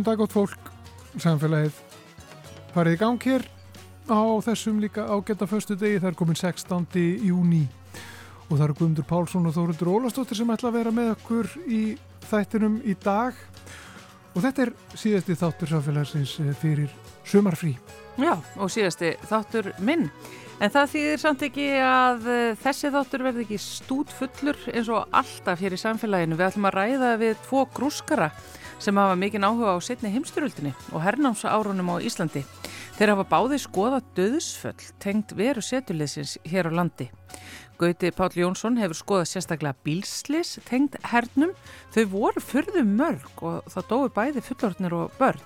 Góðan dag átt fólk, samfélagið farið í gang hér á þessum líka ágæta föstu degi, það er komin 16. júni og það eru Guðmundur Pálsson og Þórundur Ólastóttir sem ætla að vera með okkur í þættinum í dag og þetta er síðasti þáttur samfélagsins eh, fyrir sumarfrí. Já, og síðasti þáttur minn. En það þýðir samt ekki að uh, þessi þáttur verði ekki stút fullur eins og alltaf hér í samfélaginu. Við ætlum að ræða við tvo grúskara sem hafa mikinn áhuga á setni heimsturöldinni og hernámsa árunum á Íslandi. Þeir hafa báði skoða döðsföll tengt veru setuleysins hér á landi. Gauti Páll Jónsson hefur skoðað sérstaklega bílslis tengt hernum. Þau voru fyrðu mörg og það dói bæði fullortnir og börn.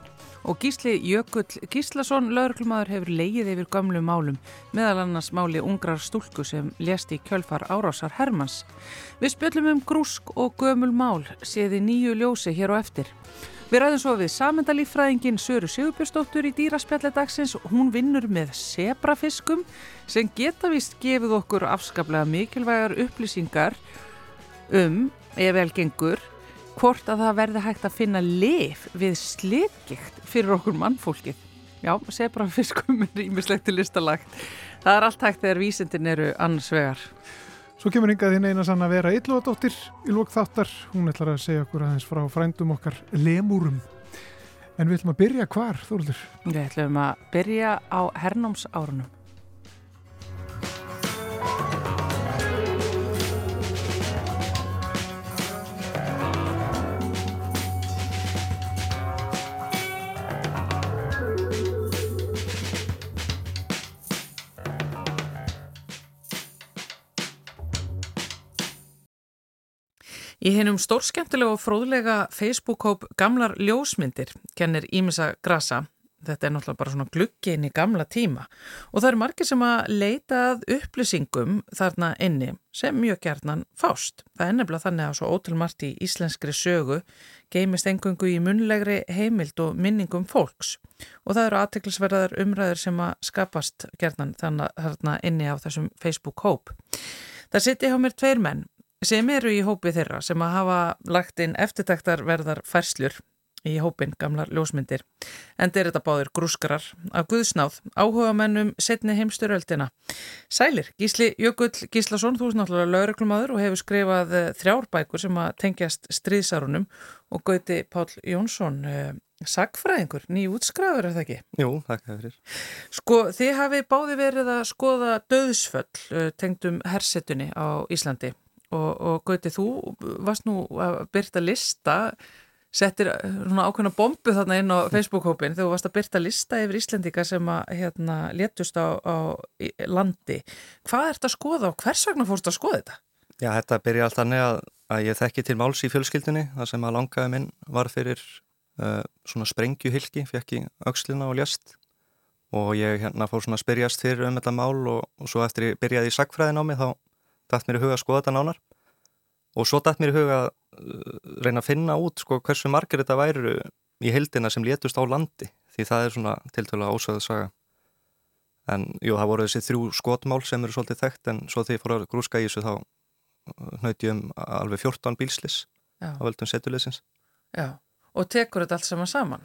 Og Gísli Jökull Gíslason, laurklumæður, hefur leigið yfir gamlu málum, meðal annars máli ungrar stúlku sem lést í kjölfar árásar Hermans. Við spjöllum um grúsk og gömul mál, séði nýju ljósi hér og eftir. Við ræðum svo við samendalífræðingin Söru Sigurbjörnsdóttur í dýraspjalledagsins. Hún vinnur með sebrafiskum sem geta vist gefið okkur afskaplega mikilvægar upplýsingar um, ef vel gengur, hvort að það verði hægt að finna lif við slitgikt fyrir okkur mannfólkið. Já, sebrafiskum er ímislegt til listalagt. Það er allt hægt þegar vísindin eru annars vegar. Svo kemur hingað þín eina sann að vera Ylluadóttir í lók þáttar. Hún ætlar að segja okkur aðeins frá frændum okkar lemúrum. En við ætlum að byrja hvar, Þúrlur? Við ætlum að byrja á hernámsárunum. Í hennum stórskemmtilega og fróðlega Facebook-hóp Gamlar ljósmyndir kennir Ímisa Grasa. Þetta er náttúrulega bara svona glukkin í gamla tíma og það eru margir sem að leitað upplýsingum þarna inni sem mjög gerðnan fást. Það er nefnilega þannig að svo ótrúmart í íslenskri sögu geimist engungu í munlegri heimild og minningum fólks og það eru aðteklisverðar umræður sem að skapast gerðnan þarna inni á þessum Facebook-hóp. Það sitti hjá mér tveir menn sem eru í hópi þeirra sem að hafa lagt inn eftirtæktarverðar færslur í hópin gamlar ljósmyndir. En þeir þetta báðir grúskarar af Guðsnáð, áhuga mennum setni heimsturöldina. Sælir, Gísli Jökull Gíslason, þú er náttúrulega lauröklumadur og hefur skrifað eh, þrjárbækur sem að tengjast stríðsárunum og Gauti Pál Jónsson, eh, sagfræðingur, ný útskrafur er það ekki? Jú, þakka fyrir. Sko, þið hafi báði verið að skoða döðsföll eh, tengdum hersetunni á Íslandi og, og Gauti, þú varst nú að byrta lista settir svona ákveðna bombu þarna inn á Facebook-hópin þegar þú varst að byrta lista yfir Íslendika sem að hérna, letust á, á landi. Hvað ert að skoða og hvers vegna fórst að skoða þetta? Já, þetta byrja allt annir að, að ég þekki til máls í fjölskyldunni þar sem að langaði minn var fyrir uh, svona sprengjuhylki, fekk í aukslina og ljast og ég hérna fór svona að spyrjast fyrir um þetta mál og, og svo eftir ég byrjaði í sagfræðin á mig þá dætt mér í huga að skoða þetta nánar og svo dætt mér í huga að uh, reyna að finna út sko hversu margir þetta væru í heldina sem létust á landi því það er svona tiltölu ósöðu saga en jú það voru þessi þrjú skotmál sem eru svolítið þekkt en svo því ég fór að grúska í þessu þá nöyti um alveg 14 bílslis Já. á völdum setuleysins Já, og tekur þetta allt saman saman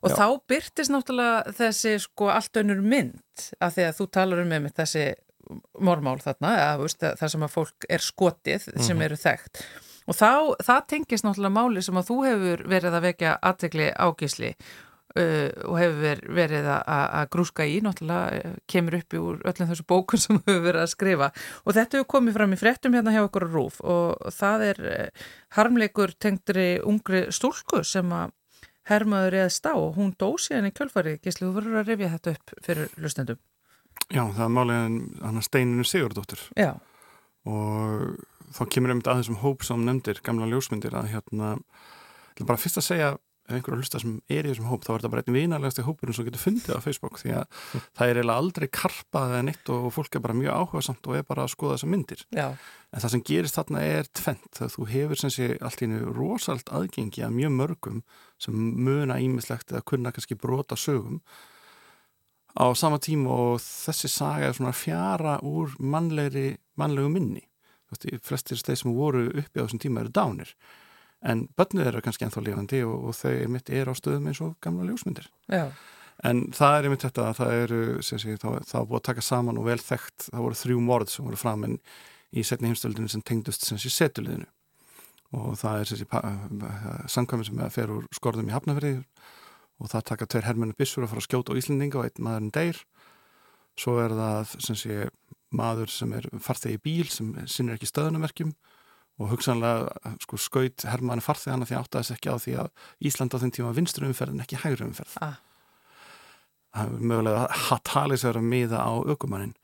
og Já. þá byrtist náttúrulega þessi sko allt önnur mynd af því að þú talar um með þessi mormál þarna, eða, það sem að fólk er skotið sem mhm. eru þekkt. Og þá, það tengist náttúrulega máli sem að þú hefur verið að vekja aðtegli ágísli uh, og hefur verið að grúska í náttúrulega uh, kemur upp úr öllum þessu bókun sem þú hefur verið að skrifa. Og þetta hefur komið fram í frettum hérna hjá okkur á Rúf og það er uh, harmleikur tengdri ungri stúlku sem að hermaður eða stá og hún dósi henni kjölfari, Gísli, þú verður að rifja þetta upp fyrir hlustendum Já, það er málega hann steininu Sigurdóttur Já. og þá kemur einmitt að þessum hóp sem nefndir, gamla ljósmyndir að hérna, bara fyrst að segja ef einhverju hlusta sem er í þessum hóp þá er þetta bara einn vinalegasti hópurinn sem getur fundið á Facebook því að mm. það er eiginlega aldrei karpað eða neitt og fólk er bara mjög áhugasamt og er bara að skoða þessar myndir Já. en það sem gerist þarna er tvent þegar þú hefur sem sé allt í nú rosalt aðgengi að mjög mörgum sem muna ímislegt eða kunna kannski brota sögum á sama tíma og þessi saga er svona fjara úr mannlegri, mannlegu minni. Flestir steið sem voru uppi á þessum tíma eru dánir. en börnið eru kannski ennþá lifandi og, og þau er mitt er á stöðum eins og gamla ljósmyndir Já. en það er einmitt þetta að það eru sé, það, það búið að taka saman og vel þekkt það voru þrjú morð sem voru framenn í setni heimstöldinu sem tengdust sem sé setuliðinu og það er þessi samkvæmi sem fer úr skorðum í Hafnafrið og það taka tveir hermennu bissur að fara að skjóta á Íslandinga og einn maðurinn deyr. Svo er það sem sé maður sem er farþegi bíl sem sinnir ekki stöðunamerkjum og hugsanlega sko, skaut hermanni farþegi hana því áttaðis ekki á því að Ísland á þenn tíma vinstur umferð en ekki hægri umferð. Ah. það er mögulega að tali sér að miða á aukumannin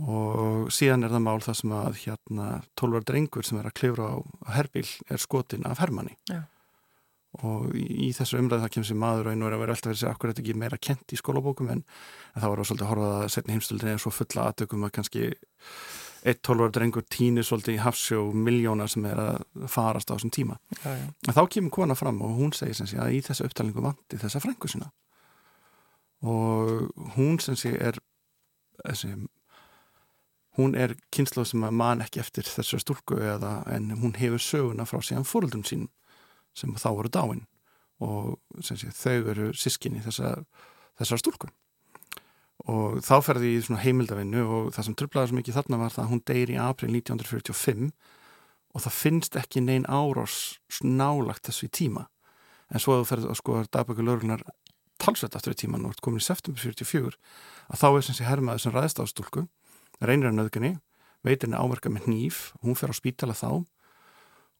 og síðan er það mál það sem að hérna tólvar drengur sem er að klifra á herbíl er skotin af hermanni. Já. Og í, þessu umræðu það kemur sér maður og einu er að vera alltaf verið sér akkur þetta ekki meira kent í skólabókum? En, en það var svolítið að horfa að setja heimstöldin eða svo fulla aðtökum að kannski eitt tólvar drengur týnir svolítið í hafsjó miljónar sem er að farast á þessum tíma. Já, en þá kemur kona fram og hún segir sem sé að í þessa upptalningu vandi þessa frængu sína. Og hún sem sé er þessi hún er kynslu sem að man ekki eftir þessu stúlku eða en hún hefur söguna frá síðan fóröldum sín sem þá voru dáin og sé, þau eru sískinni þessar, þessar stúlku. Og þá ferði í heimildavinnu og það sem tröflaði svo mikið þarna var það að hún deyri í april 1945 og það finnst ekki neyn árás nálagt þessu í tíma. En svo að þú ferði að sko dagböku lögurnar talsveit aftur í tíman og komin í september 44 að þá er sem sé hermaður sem ræðist á stúlku reynir að nöðgunni, veitir henni áverka með nýf, hún fer á spítala þá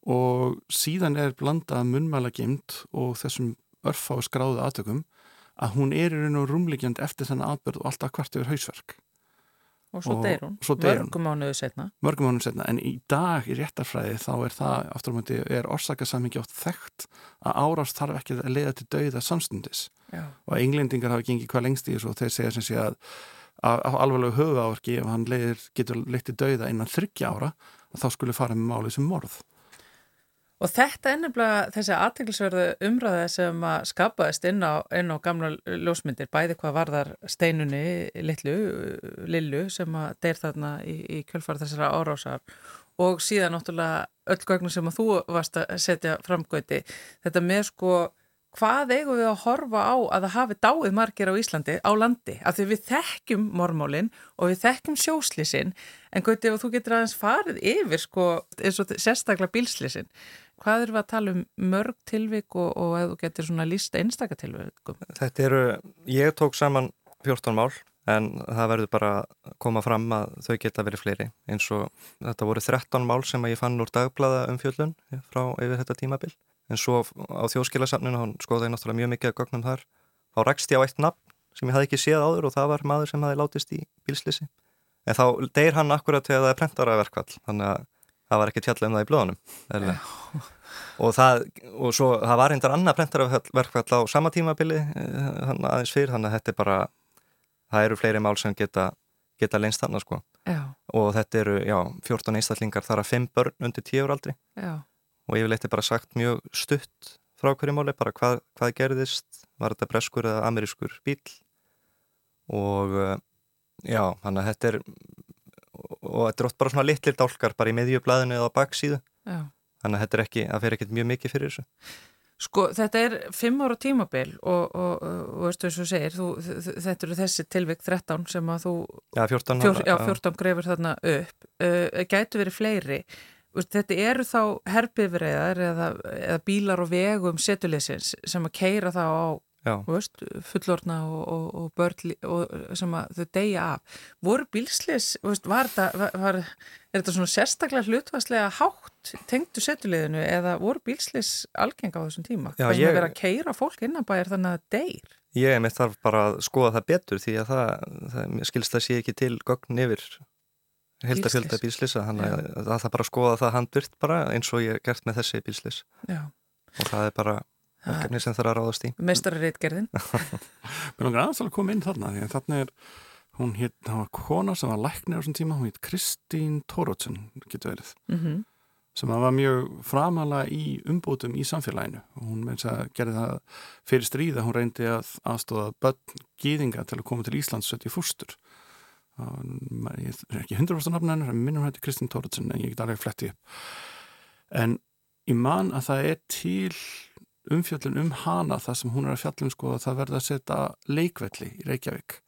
og síðan er blandað munmæla geimt og þessum örfa og skráðu aðtökum að hún er í raun og rúmliggjand eftir þennan aðbörð og alltaf hvart yfir hausverk. Og svo deyr hún, mörgum mánuðu setna. Mörgum mánuðu setna, en í dag í réttarfræði þá er það, aftur á mæti, er orsakasammingi átt þekkt að árast þarf ekki að leiða til dauða samstundis. Já. Og englendingar hafa gengið hvað lengst í þessu og þeir segja sem sé að á alvarlegu höfuáverki ef hann leiðir, getur leitt í dauða innan þryggja ára þá skulle fara með málið sem morð. Og þetta er nefnilega þessi aðteglisverðu umræða sem að skapaðist inn á, inn á gamla ljósmyndir, bæði hvað varðar steinunni, Lillu, Lillu sem að deyr þarna í, í kjölfara þessara árásar og síðan náttúrulega öll gögnum sem að þú varst að setja framgöti. Þetta með sko hvað eigum við að horfa á að það hafi dáið margir á Íslandi á landi af því við þekkjum mormálinn og við þekkjum sjóslísin en gauti ef þú getur aðeins farið yfir sko, eins og sérstaklega bílslísin hvað eru við að tala um mörg tilvik og, og ef þú getur svona lísta einstakatilvikum? Þetta eru, ég tók saman 14 mál en það verður bara að koma fram að þau geta verið fleiri. Eins og þetta voru 13 mál sem að ég fann úr dagblaða um fjöllun frá yfir þetta tímabil. En svo á þjóðskilasafninu, hann skoðaði náttúrulega mjög mikið að gögnum þar, þá rækst ég á eitt nafn sem ég hafði ekki séð áður og það var maður sem hafði látist í bílslisi en þá deyr hann akkurat þegar það er prentaraverkvall þannig að það var ekki tjalla um það í blöðunum og það og svo það var eindir annað prentaraverkvall á sama tímabili eh, aðeins fyrr, þannig að þetta er bara það eru fleiri mál sem geta geta leinst þannig sko. Já. og þetta eru, já, 14 einstaklingar þar að 5 börn undir 10 ára aldri. Já. Og yfirleitt er bara sagt mjög stutt frá hverju máli, bara hvað, hvað gerðist, var þetta breskur eða amerískur bíl og eh, já, þannig að þetta er og þetta er oft bara svona litlir dálkar bara í miðjublaðinu eða á baksíðu. Já. þannig að þetta er ekki, það fer ekkert mjög mikið fyrir þessu. Sko þetta er fimm ára tímabil og, og, og veistu eins og segir þú, þetta eru þessi tilvík 13 sem að þú Já, 14, fjór, já, 14 grefur þarna upp. Uh, gætu verið fleiri. Þetta eru þá herbifræðar eða, eða bílar og vegum setuleysins sem að keira þá á veist, fullorna og, og, og börn og sem þau deyja af. Voru bílsleys, veist, var þetta, var, er þetta svona sérstaklega hlutvarslega hátt tengdu setuleginu eða voru bílsleys algeng á þessum tíma? Það sem að vera að keira fólk innanbæðir þannig að það deyr? Ég mitt þarf bara að skoða það betur því að það, það skilst að sé ekki til gögn yfir heldafjölda bílslisa þannig að það bara skoða það handvirt bara eins og ég er gert með þessi bílslis Já. og það er bara verkefni sem er að ráðast í. Meistarreitgerðin Mér langar aðeins að koma inn þarna því að þarna er hún hétt, það var kona sem var læknir á þessum tíma, hún hétt Kristín Tórótsen getur verið. Mm -hmm. sem var mjög framalega í umbútum í samfélaginu. Hún meins að gerði það fyrir stríða, hún reyndi að aðstóða börn gýðinga til að koma til Íslands sett í fústur ég er ekki 100% nafn hennar, minnum hætti Kristinn Tóruðsson en ég get alveg fletti upp. En ég man að það er til umfjöllun um hana það sem hún er að fjallum sko að það verða að setja leikvelli í Reykjavík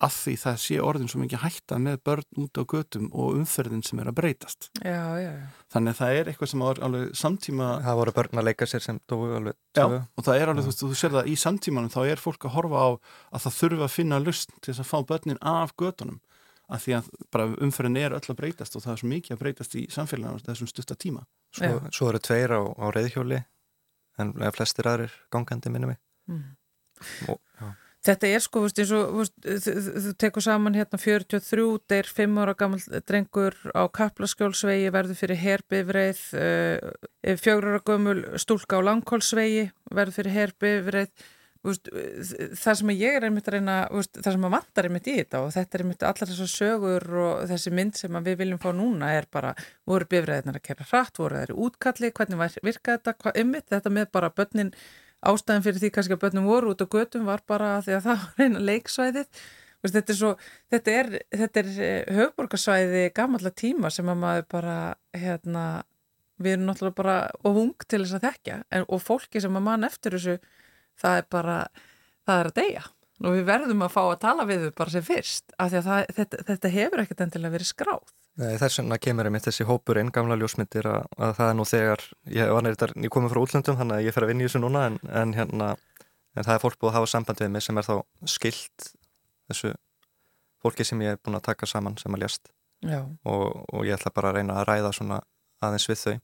að því það sé orðin svo mikið hætta með börn út á götum og umferðin sem er að breytast. Já, já, já. Þannig að það er eitthvað sem er alveg samtíma... Það voru börn að leika sér sem dói alveg. Já, og það er alveg, þú þú sér það í samtímanum þá er fólk að horfa á að það þurfa að finna lust til þess að fá börnin af götunum að því að bara umferðin er öll að breytast og það er svo mikið að breytast í samfélaginu þessum stutta tíma. Svo, svo eru tveir á, á reyðhjóli en flestir aðrir gangandi minni mig. Mm. Og, Þetta er sko, veist, og þú tekur saman hérna 43, það er 5 ára gammal drengur á Kaplaskjólsvegi, verður fyrir herbifreið, uh, eh, 4 ára gömul stúlka á Langkólsvegi, verður fyrir herbifreið. Veist, það sem ég er einmitt að reyna, veist, það sem að vantar einmitt í þetta og þetta er einmitt allar þessar sögur og þessi mynd sem við viljum fá núna er bara, voru bifræðinar að kera hratt, voru þeirri útkalli, hvernig virka þetta, einmitt þetta með bara börnin ástæðan fyrir því kannski að börnum voru út á götum var bara því að það var eina leiksvæðið. Þetta er, svo, þetta er, þetta er eh, höfborgarsvæði gamalla tíma sem að maður bara hérna, við erum náttúrulega bara og hung til þess að þekka en, og fólki sem að mann eftir þessu það er bara, það er að deyja. Og við verðum að fá að tala við þau bara sem fyrst af því að það, þetta, þetta hefur ekkert endilega verið skráð. Þess vegna kemur ég mitt þessi hópur einn gamla ljósmyndir að, að það er nú þegar ég var nefndar, ég komið frá útlöndum þannig að ég fer að vinna í þessu núna en, en hérna en það er fólk búið að hafa samband við mig sem er þá skilt þessu fólki sem ég er búin að taka saman sem að ljast og, og ég ætla bara að reyna að ræða svona aðeins við þau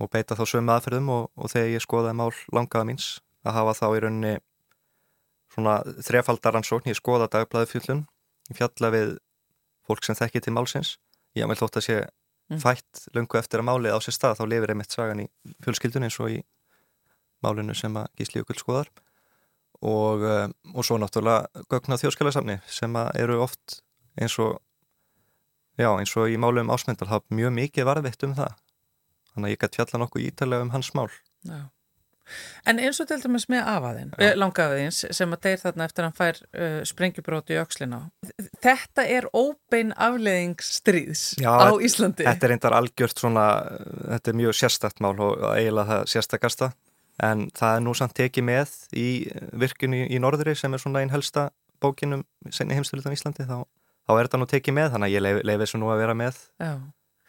og beita þá sömu aðferðum og, og þegar ég skoðaði mál langaða míns að hafa þá í rauninni svona þrefaldaransókn, ég skoða dagblæði fjöllun, ég fjalla við fólk sem þekki til málsins. Ég vil þótt að sé mm. fætt lungu eftir að málið á sér stað þá lifir einmitt sagan í fjölskyldun eins og í málinu sem að Gísli Jökull skoðar. Og, um, og svo náttúrulega gögn á þjóðskjálarsamni sem eru oft eins og já eins og í málu um ásmyndal hafa mjög mikið varðvitt um það. Þannig að ég gæti fjalla nokkuð ítalega um hans mál. Já En eins og til dæmis með afaðin, ja. langafiðins sem að deyr þarna eftir að hann fær uh, sprengjubróti í aukslina. Þetta er óbein afleðingsstríðs á Íslandi. Þetta er reyndar algjört svona, þetta er mjög sérstakt mál og eiginlega það sérstakasta en það er nú samt tekið með í virkunni í Norðri sem er svona einn helsta bókinum senni heimstölutan Íslandi þá, þá er þetta nú tekið með þannig að ég leiði leif þessu nú að vera með já.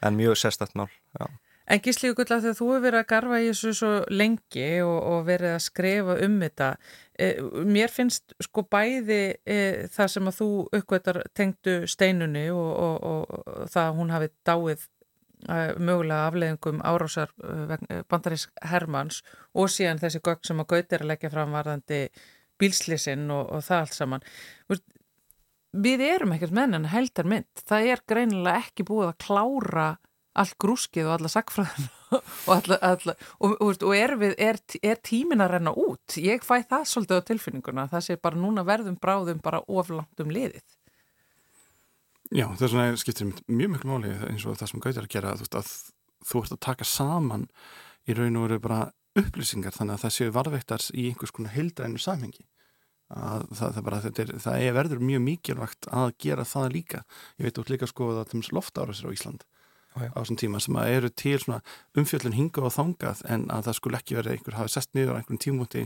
en mjög sérstakt mál, já. En Gísli Gull, þegar þú hefur verið að garfa í þessu svo lengi og, og verið að skrefa um þetta, e, mér finnst sko bæði e, það sem að þú uppgötar tengdu steinunni og, og, og það að hún hafi dáið e, mögulega afleðingum árásar e, bandarísk Hermanns og síðan þessi gögg sem að Gauti er að leggja fram varðandi bílslisinn og það allt saman. Við erum ekkert menn en heldar mynd. Það er greinilega ekki búið að klára allt grúskið og alla sagfræðin og, alla, alla, og, og, og er, við, er, er tímin að renna út? Ég fæ það svolítið á tilfinninguna það sé bara núna verðum bráðum bara oflant um liðið. Já, það er svona skiptir mjög mjög máli eins og það sem Gauti er að gera þú veist að þú ert að taka saman í raun og veru bara upplýsingar þannig að það séu varðveittar í einhvers konar heildrænu samhengi. Að það, það, bara, er, það er verður mjög mikilvægt að gera það líka. Ég veit út líka sko að það er loftára sér á Ísland á þessum tíma sem að eru til umfjöldun hinga og þangað en að það skulle ekki verið einhver hafi sest niður á einhvern tímúti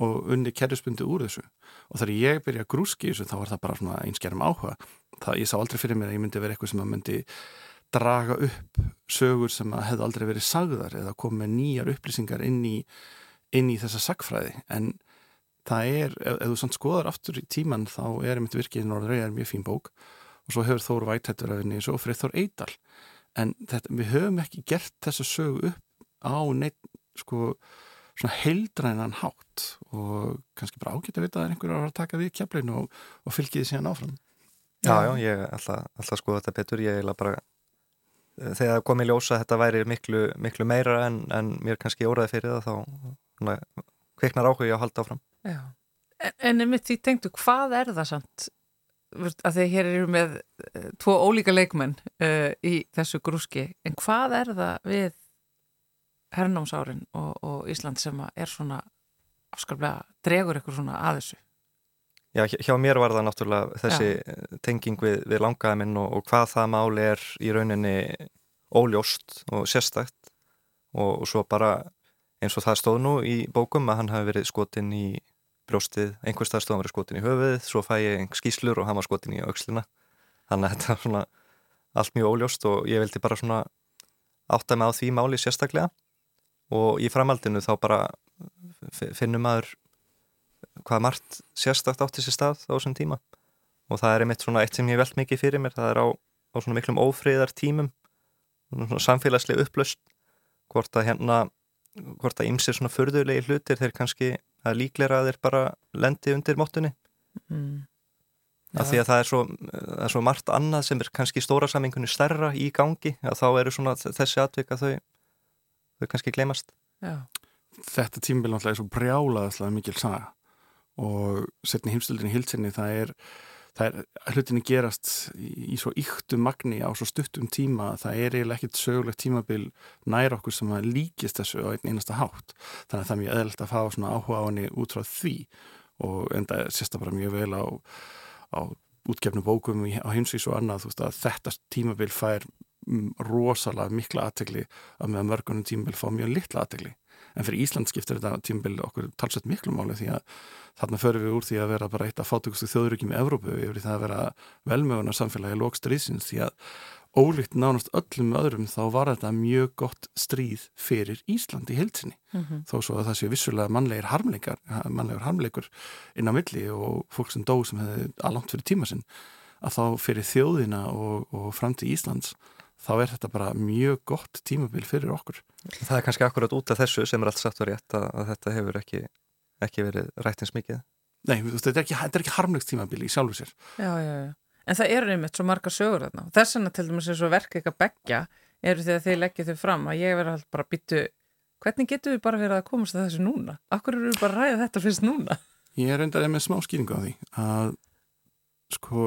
og unni kerjuspundi úr þessu. Og þegar ég byrja að grúski þessu þá var það bara einskerum áhuga. Það ég sá aldrei fyrir mér að ég myndi verið eitthvað sem að myndi draga upp sögur sem að hefði aldrei verið sagðar eða komið nýjar upplýsingar inn í, inn í þessa sagfræði en það er, ef, ef þú sann skoðar aftur í tíman þá er einmitt virkið í Norðröði er mjög fín bók. Og svo hefur Þóru Vætættur af henni og Freyþór Eidal en þetta, við höfum ekki gert þessa sögu upp á neitt sko svona heildrænan hátt og kannski bara ágætt að vita að einhverju var að taka við kjapleinu og, og fylgiði síðan áfram. Já, já, ég ætla, ætla að skoða þetta betur. Ég ætla bara eh, þegar það kom í ljósa þetta væri miklu, miklu meira en, en mér kannski óraði fyrir það þá kveiknar áhuga að halda áfram. Já, en, en mitt því tengdu, hvað er það samt að því hér eru með uh, tvo ólíka leikmenn uh, í þessu grúski, en hvað er það við hernámsárin og, og Ísland sem er svona afskaplega, dregur ykkur svona að þessu? Já, hjá mér var það náttúrulega þessi Já. tenging við, við langaðaminn og, og hvað það máli er í rauninni óljóst og sérstækt og, og svo bara eins og það stóð nú í bókum að hann hafi verið skotin í brjóstið, einhver stað stóð hann verið skotin í höfuðið, svo fæ ég einhver skýslur og var skotin í auksluna þannig að þetta var svona allt mjög óljóst og ég vildi bara svona átta mig á því máli sérstaklega. Og í framaldinu þá bara finnum maður hvað margt sérstakt átti sér stað á þessum tíma. Og það er einmitt svona eitt sem ég veld mikið fyrir mér, það er á, á svona miklum ófríðar tímum svona samfélagslega upplöst hvort að hérna, hvort að ymsir svona förðulegi hlutir þeir kannski að líklæra að þeir bara lendi undir móttunni mm. af því að það er, svo, það er svo margt annað sem er kannski stóra samingunni stærra í gangi að þá eru svona þessi atvika þau, þau kannski glemast Já. Þetta tímbil náttúrulega er svo brjálaðislega mikil saga og setni heimstöldinni hilsinni það er það er hlutinni gerast í, svo yktu magni á svo stuttum tíma það er eiginlega ekkit sögulegt tímabil nær okkur sem að líkist þessu á einn einasta hátt. Þannig að það er mjög eðlert að fá svona áhuga á henni út frá því og enda sérsta bara mjög vel á, á útgefnu bókum á heimsís og annað. Veist, þetta tímabil fær rosalega mikla aðtegli að með mörgunum tímabil fá mjög litla aðtegli en fyrir Ísland skiptir þetta tímabil okkur talsett miklu máli því að þarna förum við úr því að vera bara eitt af fátökustu þjóðuríkjum í Evrópu yfir það að vera velmögunar samfélagi lókstrísins því að ólíkt nánast öllum öðrum þá var þetta mjög gott stríð fyrir Ísland í heilsinni mm -hmm. þó svo að það sé vissulega mannlegir harmleikar, mannlegur harmleikur inn á milli og fólk sem dó sem hefði aðlangt fyrir tíma sinn að þá fyrir þjóðina og, og framtíð Íslands þá er þetta bara mjög gott tímabil fyrir okkur. Það er kannski akkurat út af þessu sem er allt satt og rétt að, að þetta hefur ekki ekki verið rættins mikið Nei, þetta er ekki, ekki harmlegt tímabili í sjálfu sér Já, já, já, en það eru einmitt svo marga sögur þarna þess vegna til dæmis er svo verk ekki að begja eru því að þið leggjum þau fram að ég verði bara að byttu hvernig getur við bara verið að komast að þessu núna? Akkur eru við bara að ræða þetta fyrst núna? Ég er undan með smá skýringu á því að sko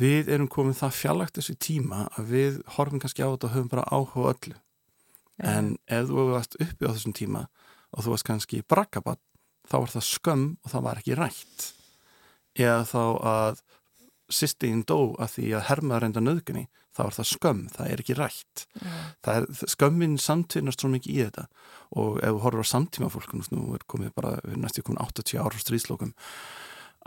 við erum komið það fjallagt þessu tíma að við horfum kannski á þetta og höfum bara áhuga öllu. Ja. en ef þú varst uppi á þessum tíma og þú varst kannski brakkabann þá var það skömm og það var ekki rætt. Eða þá að sýstíðin dó að því að hermaður enda nöðgunni, þá var það skömm það er ekki rætt. Er, skömmin samtvinnast svo mikið í þetta. Og ef þú horfur á samtíma fólkunum nú er komið bara, næstu komin 80 ára stríðslókum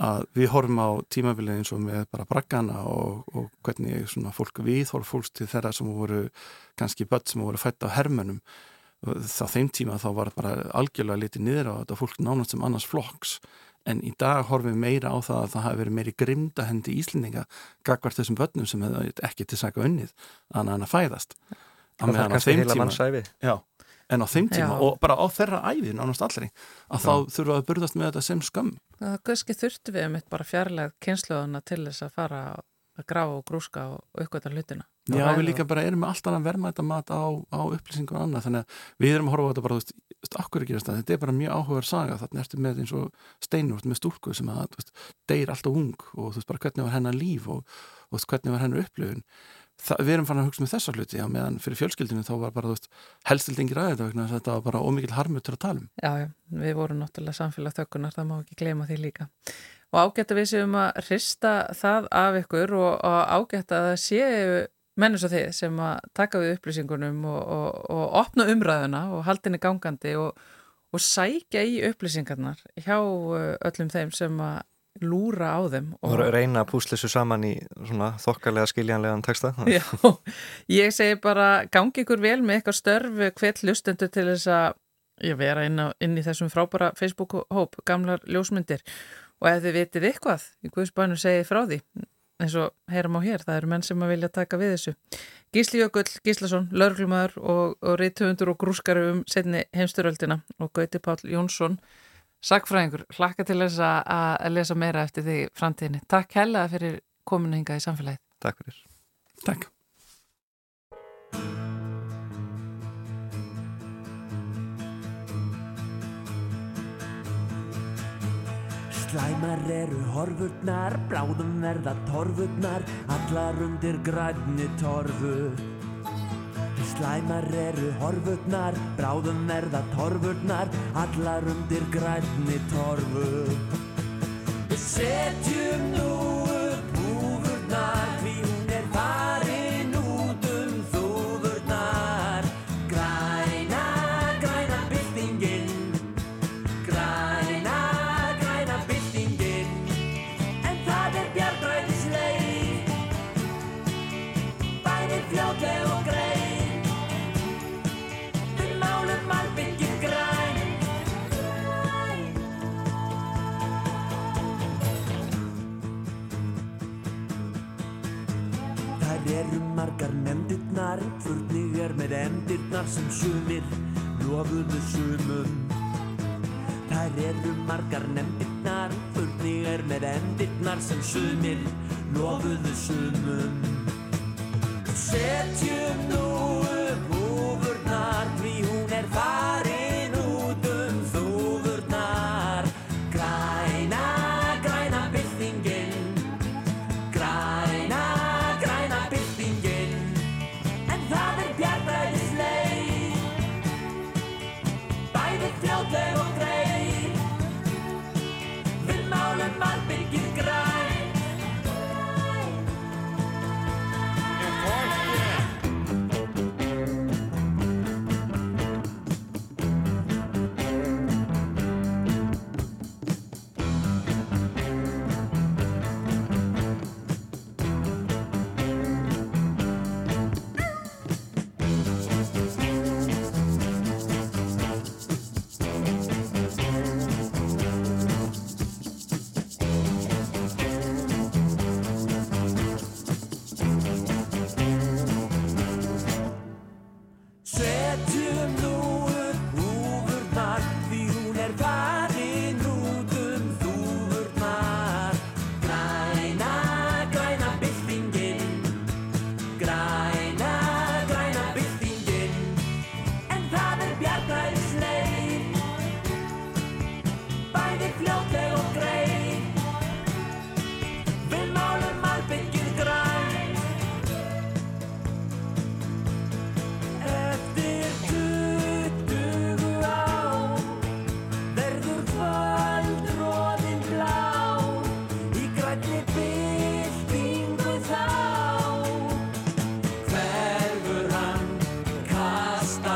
að við horfum á tímabilið eins og með bara braggana og, og hvernig svona fólk við horfum fólks til þeirra sem voru kannski börn sem voru fætt á hermönum þá þeim tíma þá var bara algjörlega litið niður á þetta fólk nánast sem annars flokks. En í dag horfum við meira á það að það hafi verið meiri grimda hendi íslendinga gagvart þessum börnum sem hefði ekki til saka unnið að hann að fæðast. Að það er kannski heila mannsæfi já, en á þeim tíma já. og bara á þeirra æfi nánast allri að já. þá þurfa að burðast með þetta sem skam Það kannski þurftu við um eitt bara fjarlæg kynsluðuna til þess að fara að grafa og grúska og uppgöta hlutina. Já, við líka bara erum með alltaf að verma þetta mat á, á upplýsingu og annað, þannig að við erum að horfa á þetta bara, þú veist, akkur ekki þetta þetta er bara mjög áhugaður saga, þannig ertu með eins og steinur, með stúlku sem að veist, deyr alltaf ung og þú veist bara hvernig var hennar líf og, og hvernig var hennar upplifun Það, við erum fann að hugsa með þessa hluti já, meðan fyrir fjölskyldinu þá var bara helstildingir að þetta, var bara ómikið harmur til að tala um. Já, já, við vorum náttúrulega samfélag þökkunar, það má ekki gleyma því líka og ágætt að við séum að hrista það af ykkur og, og ágætt að það séu mennus og þið sem að taka við upplýsingunum og, og, og opna umræðuna og haldinni gangandi og sækja í upplýsingarnar hjá öllum þeim sem að lúra á þeim og reyna að púsla þessu saman í svona þokkalega skiljanlegan texta Já, ég segi bara gangi ykkur vel með eitthvað störf hvert lustendur til þess að vera inn, á, inn í þessum frábara Facebook-hóp gamlar ljósmyndir og ef þið vitið eitthvað í Guðsbænu segið frá því eins og heyram á hér, það eru menn sem að vilja taka við þessu. Gísli Jökull Gíslason, laurglumæður og, og reytöfundur og grúskari um setni heimsturöldina og Gauti Pál Jónsson sagfræðingur, hlakka til þess að lesa meira eftir því framtíðinni. Takk hella fyrir kominu hinga í samfélagið. Takk fyrir. Takk. Slæmar eru horfurnar, bráðum verða torfurnar, allar undir grænni torfu. Slæmar eru horfurnar, bráðum verða torfurnar, allar undir grænni torfu. Við setjum nú margar nefndirnar, furning er með endirnar sem sumir lofuðu sumum. Þær eru margar nefndirnar, furning er með endirnar sem sumir lofuðu sumum. Setjum nú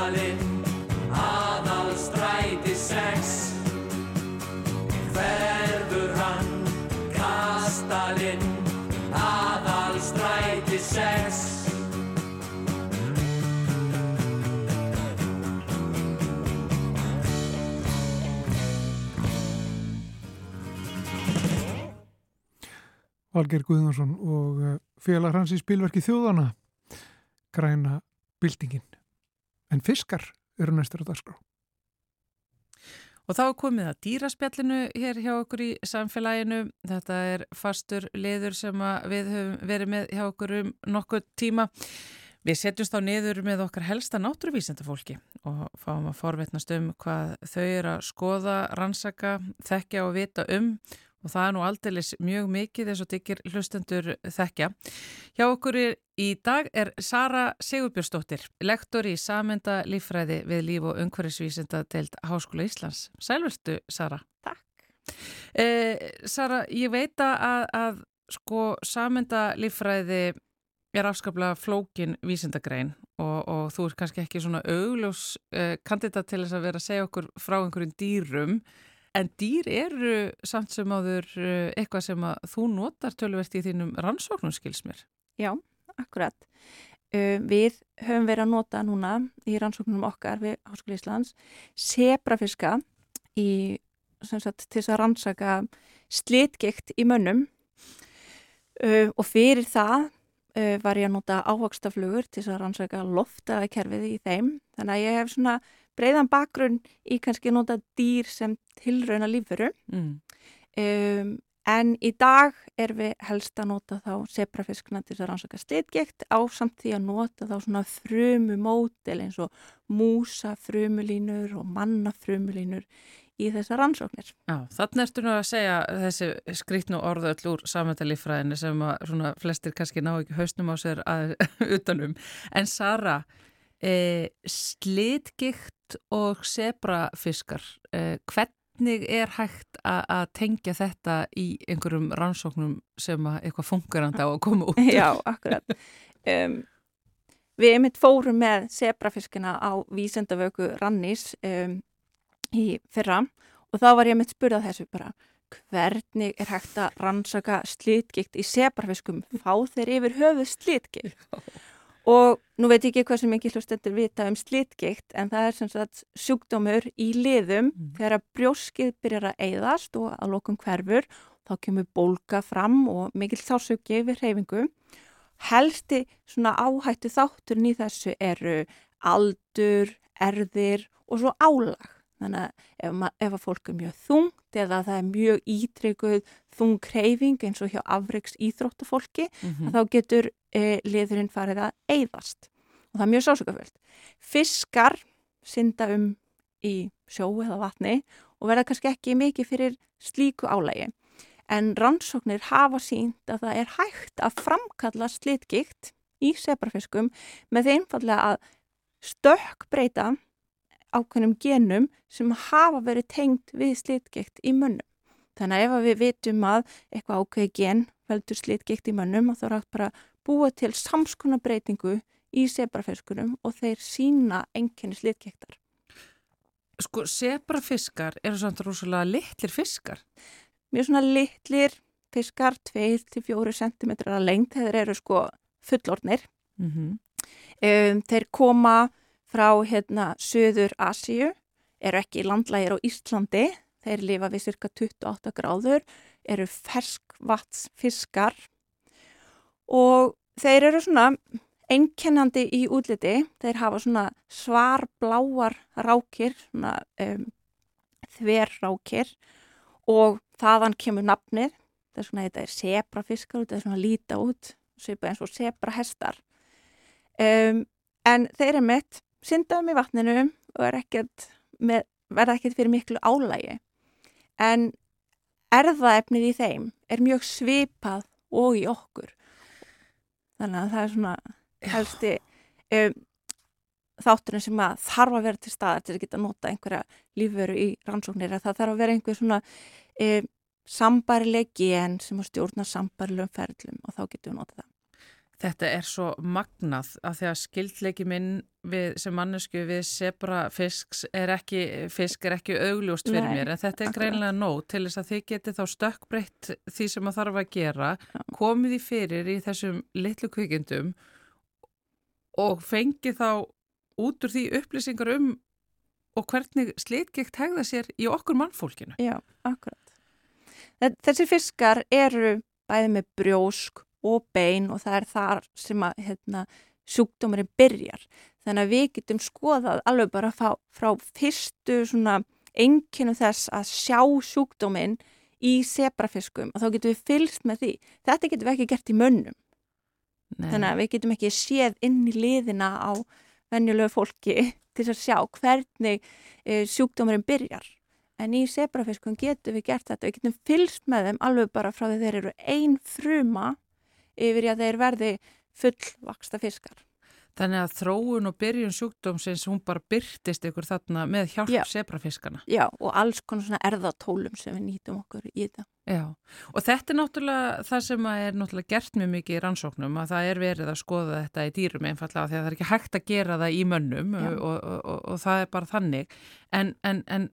kastalinn aðal stræti sex hverfur hann kastalinn aðal stræti sex Valger Guðnarsson og eh, félag hans í spilverki Þjóðana græna byltingin. En fiskar eru næstur á dagskrá. Og þá komið að dýraspjallinu hér hjá okkur í samfélaginu. Þetta er fastur liður sem að við höfum verið með hjá okkur um nokkuð tíma. Við setjumst á niður með okkar helsta náttúruvísendafólki og fáum að forvetnast um hvað þau eru að skoða, rannsaka, þekkja og vita um og það er nú aldeilis mjög mikið eins og tyggir hlustendur þekkja. Hjá okkur er, í dag er Sara Sigurbjörnsdóttir, lektor í samenda lífræði við líf og umhverfisvísinda deild Háskóla Íslands. Sælvertu, Sara. Takk. Eh, Sara, ég veit að, að sko samenda lífræði er afskaplega flókin vísindagrein og, og þú er kannski ekki svona augljós eh, kandidat til þess að vera að segja okkur frá einhverjum dýrum En dýr eru samt sem áður eh, eitthvað sem að þú notar tölvert í þínum rannsóknum skilsmér. Já, akkurat. Uh, við höfum verið að nota núna í rannsóknum okkar við Háskóli Íslands sebrafiska í, sagt, til að rannsaka slitgikt í mönnum uh, og fyrir það uh, var ég að nota ávakstaflugur til að rannsaka loftakerfið í þeim. Þannig að ég hef svona breiðan bakgrunn í kannski nota dýr sem tilrauna lífveru. Mm. Um, en í dag er við helst að nota þá sebrafiskna til þess að rannsaka slitgekt á samt því að nota þá svona frumu mótel eins og músa frumulínur og manna frumulínur í þessar rannsóknir. Já, þannig ertu nú að segja þessi skrítnu orðu öll úr samvendalífræðinu sem að svona flestir kannski ná ekki hausnum á sér að, utanum. En Sara, e, slitgikt og sebrafiskar, e, hvernig er hægt að tengja þetta í einhverjum rannsóknum sem að eitthvað fungerandi á að koma út? Já, akkurat. Um, við einmitt fórum með sebrafiskina á vísendavöku Rannís um, í fyrra og þá var ég mitt spurðað þessu bara hvernig er hægt að rannsaka slitgikt í sebrafiskum fá þeir yfir höfuð slitgikt og nú veit ég ekki hvað sem ekki hlustendur vita um slitgikt en það er sem sagt sjúkdómur í liðum mm. þegar að brjóskið byrjar að eyðast og að lokum hverfur þá kemur bólka fram og mikil þásöki yfir hreyfingu helsti svona áhættu þátturinn í þessu eru aldur, erðir og svo álag. Þannig að ef, ef að fólk er mjög þungt eða það er mjög ítrygguð þung kreyfing eins og hjá afreiks íþróttafólki, Mhm. að þá getur e, liðurinn farið að eyðast. Og það er mjög sásökaföld. Fiskar synda um í sjó eða vatni og verða kannski ekki mikið fyrir slíku álægi. En rannsóknir hafa sínt að það er hægt að framkalla slitgikt í sebrafiskum með því einfallega að stökk breyta ákveðnum genum sem hafa verið tengt við slitgikt í mönnum. Þannig að ef við vitum að eitthvað ákveði gen veldur slitgikt í mönnum og þá hægt bara búa til samskona breytingu í sebrafiskunum og þeir sína enginni slitgiktar. Sko, sebrafiskar eru samt rosalega litlir fiskar. mjög svona litlir fiskar, 2-4 cm lengt, þeir eru sko fullornir. Mm -hmm. Um, þeir koma frá hérna Suður Asíu, eru ekki landlægir á Íslandi, þeir lifa við cirka 28 gráður, eru ferskvatsfiskar og þeir eru svona einkennandi í útliti, þeir hafa svona svarbláar rákir, svona um, þverrákir. Og þaðan kemur nafnið, það er svona þetta er sebrafiskar, þetta er svona líta út, svipa eins og sebrahestar. Um, en þeir eru mitt syndaðum í vatninu og er ekkert með, verða ekkert fyrir miklu álægi. En erðaefnið í þeim er mjög svipað og í okkur. Þannig að það er svona helsti um, þátturinn sem að þarf að vera til staðar til að geta nota einhverja lífveru í rannsóknir að það þarf að vera einhver svona um, sambarileg gen sem að stjórna sambarilegum ferlum og þá getum við notað það. Þetta er svo magnað að því að skildleiki minn við, sem mannesku við sebra fisks er ekki, fisk er ekki augljóst fyrir Nei, mér en þetta er greinlega nóg til þess að þið geti þá stökkbreytt því sem að þarf að gera, komið í fyrir í þessum litlu kvikindum og fengið þá út úr því upplýsingar um og hvernig slitgekt hegða sér í okkur mannfólkinu. Já, akkurat. Þe- Þessir fiskar eru bæði með brjósk og bein og það er þar sem að hérna, sjúkdómurinn byrjar. Þannig að við getum skoðað alveg bara frá, frá fyrstu svona einkinu þess að sjá sjúkdóminn í sebrafiskum og þá getum við fylgst með því. Þetta getum við ekki gert í mönnum. Nei. Þannig að við getum ekki séð inn í liðina á venjulegu fólki til að sjá hvernig e, sjúkdómurinn byrjar. En í sebrafiskum getum við gert þetta. Við getum fylgst með þeim alveg bara frá því þeir eru ein fruma yfir í að þeir verði fullvaksta fiskar. Þannig að þróun og byrjun sjúkdómsins hún bara byrtist ykkur þarna með hjálp Já. sebrafiskana. Já, og alls konar svona erðatólum sem við nýtum okkur í þetta. Já, og þetta er náttúrulega það sem er náttúrulega gert mjög mikið í rannsóknum að það er verið að skoða þetta í dýrum einfallega því að það er ekki hægt að gera það í mönnum og, og, og, og það er bara þannig en, en, en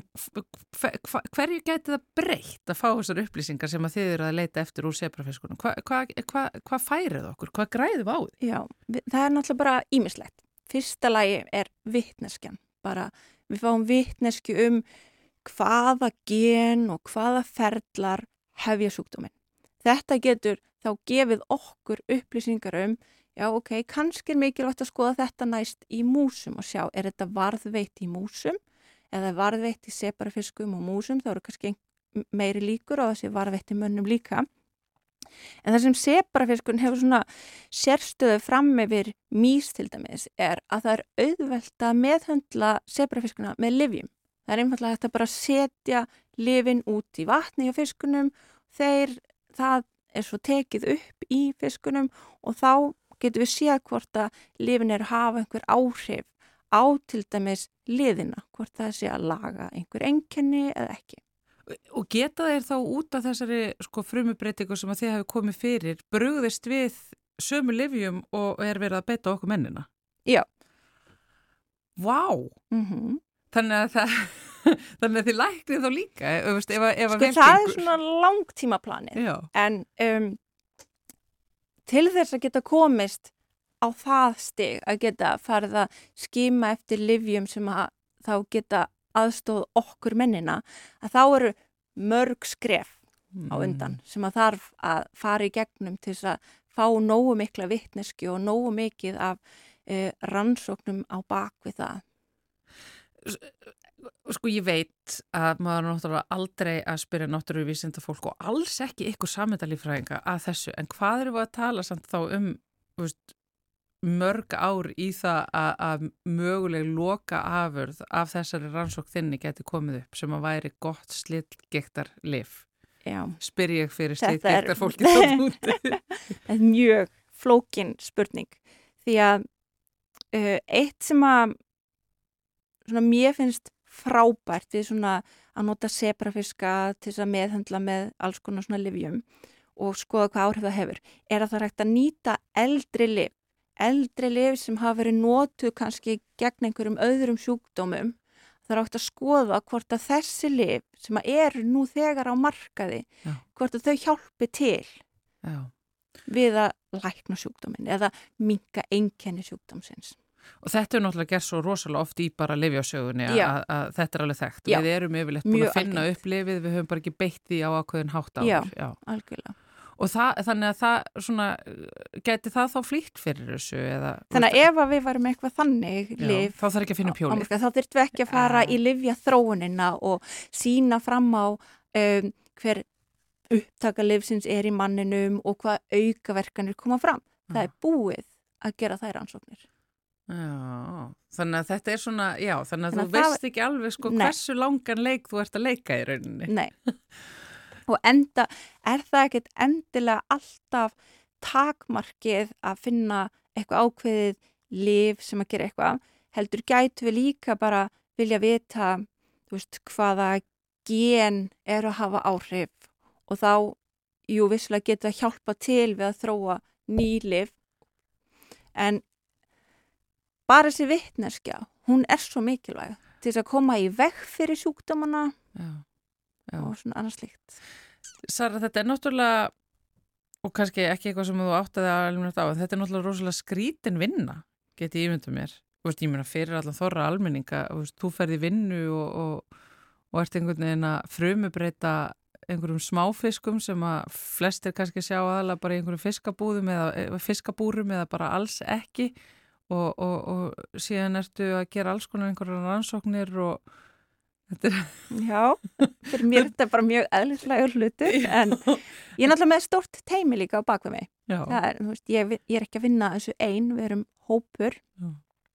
hver, hver, hverju gæti það breytt að fá þessar upplýsingar sem að þið eru að leita eftir úr sebrafiskunum? Hvað hva, hva, hva færið okkur? Hvað græðum á því? Já, við, það er náttúrulega bara ímislegt. Fyrsta lagi er vittneskjan. Bara við fáum vittnesku um hvaða gen og hvaða ferlar hefja sjúkdóminn. Þetta getur þá gefið okkur upplýsingar um, já ok, kannski er mikilvægt að skoða þetta næst í músum og sjá, er þetta varðveitt í músum eða varðveitt í separafiskum og músum, þá eru kannski meiri líkur á þessi varðveitt í mönnum líka. En það sem sebrafiskun hefur svona sérstöðu fram yfir mís til dæmis er að það er auðvelt að meðhöndla sebrafiskuna með livjum. Það er einfallega að bara setja livin út í vatni á fiskunum, þeir, það er svo tekið upp í fiskunum og þá getum við séð hvort að livin er að hafa einhver áhrif á til dæmis liðina, hvort það sé að laga einhver enkenni eða ekki. Og geta þeir þá út af þessari sko, frumubreitingu sem að þið hefur komið fyrir brugðist við sömu livjum og er verið að beita okkur mennina? Já. Vá! Mm Þannig að það, þannig að þið læknið þá líka, ef, ef, ef, Sko það er svona langtímaplanið. En um, til þess að geta komist á það stig að geta farið að skima eftir livjum sem að þá geta aðstóð okkur mennina að þá eru mörg skref á undan sem að þarf að fara í gegnum til þess að fá nógu mikla vittneski og nógu mikið af uh, rannsóknum á bakvið það. Sko ég veit að maður náttúrulega aldrei að spyrja náttúruvísinda fólk og alls ekki ykkur samendalífræðinga að þessu en hvað eru við að tala samt þá um veist, mörg ár í það að, að möguleg loka afurð af þessari rannsók þinni geti komið upp sem að væri gott slitgektar lif Já. spyr ég fyrir slitgektar fólki Þetta er mjög flókin spurning. Því að uh, eitt sem að svona mér finnst frábært við svona að nota sebrafiska til þess að meðhendla með alls konar svona livjum og skoða hvað áhrif það hefur er að það er hægt að nýta eldri liv eldri liv sem hafa verið notuð kannski gegn einhverjum öðrum sjúkdómum er hægt að skoða hvort að þessi liv sem eru nú þegar á markaði Já. hvort að þau hjálpi til Já. við að lækna sjúkdómin eða minka einkenni sjúkdómsins. Og þetta er náttúrulega gert svo rosalega oft í bara lifjásögunni að, þetta er alveg þekkt. Já. Við erum yfirleitt búin að finna algengt. upp lifið, við höfum bara ekki beitt því á ákveðin hátt Já. áður. Já. Algjörlega. Og það, þannig að það svona, geti það þá flýtt fyrir þessu eða... Þannig að ef að við varum eitthvað þannig liv þá þarf ekki að finna markað, þá þurftum við ekki að fara Já. í livja þróunina og sína fram á um, hver upptaka livsins er í manninum og hvað aukaverkanir koma fram. Það er búið að gera þær ansóknir. Já, þannig að þetta er svona, já, þannig að Þannig þú veist ekki alveg sko Nei. hversu langan leik þú ert að leika í rauninni. Nei. og enda er það ekkert endilega alltaf takmarkið að finna eitthvað ákveðið liv sem að gera eitthvað. Heldur gætu við líka bara vilja vita veist, hvaða gen er að hafa áhrif og þá, jú, vissulega getur að hjálpa til við að þróa ný liv. En bara þessi vittneskja, hún er svo mikilvæg til þess að koma í veg fyrir sjúkdómana Já, já. og svona annars líkt. Sara, þetta er náttúrulega, og kannski ekki eitthvað sem þú áttaði að alveg á, þetta er náttúrulega rosalega skrítin vinna, geti ég ímyndað mér. Þú veist, ég meina fyrir allan þorra almenninga, þú veist, þú ferði vinnu og, og, og ert einhvern veginn að frumubreita einhverjum smáfiskum sem að flestir kannski sjá aðalega bara í einhverjum fiskabúðum eða fiskabúrum eða bara alls ekki og, og, og síðan ertu að gera alls konar einhverjar rannsóknir og er Já, fyrir mér er þetta bara mjög eðlislegur hlutur en ég er náttúrulega með stort teimi líka á bakvið mig. er, veist, ég, ég er ekki að vinna þessu ein, við erum hópur Já.